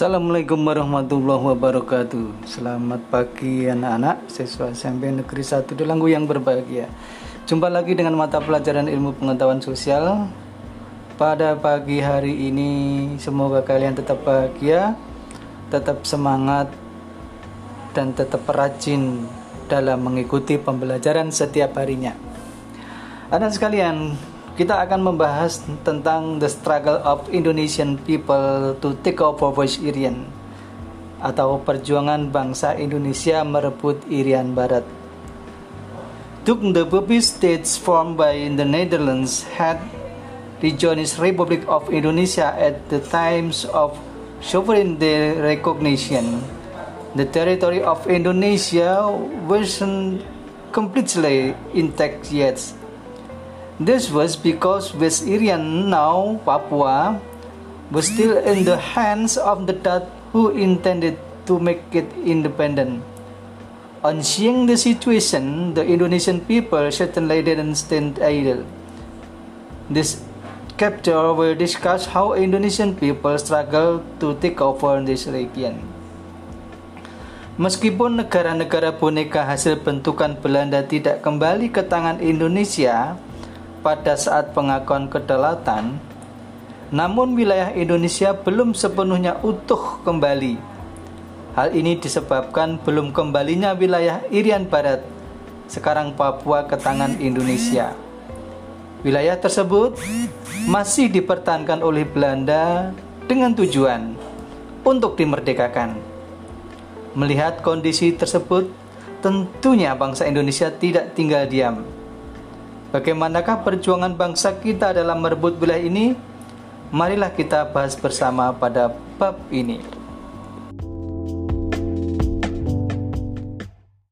Assalamualaikum warahmatullahi wabarakatuh. Selamat pagi anak-anak. Siswa SMP Negeri 1 Delanggu yang berbahagia. Jumpa lagi dengan mata pelajaran ilmu pengetahuan sosial. Pada pagi hari ini Semoga kalian tetap bahagia Tetap semangat Dan tetap rajin Dalam mengikuti pembelajaran setiap harinya. Anak sekalian kita akan membahas tentang the struggle of Indonesian people to take over West Irian atau perjuangan bangsa Indonesia merebut Irian Barat. Took the Bobby states formed by the Netherlands had rejoined Republic of Indonesia at the times of sovereignty recognition. The territory of Indonesia wasn't completely intact yet This was because West Irian, now Papua, was still in the hands of the Dutch who intended to make it independent. On seeing the situation, the Indonesian people certainly didn't stand idle. This chapter will discuss how Indonesian people struggle to take over this region. Meskipun negara-negara boneka hasil bentukan Belanda tidak kembali ke tangan Indonesia, pada saat pengakuan kedaulatan, namun wilayah Indonesia belum sepenuhnya utuh kembali. Hal ini disebabkan belum kembalinya wilayah Irian Barat, sekarang Papua ke tangan Indonesia. Wilayah tersebut masih dipertahankan oleh Belanda dengan tujuan untuk dimerdekakan. Melihat kondisi tersebut, tentunya bangsa Indonesia tidak tinggal diam Bagaimanakah perjuangan bangsa kita dalam merebut wilayah ini? Marilah kita bahas bersama pada bab ini.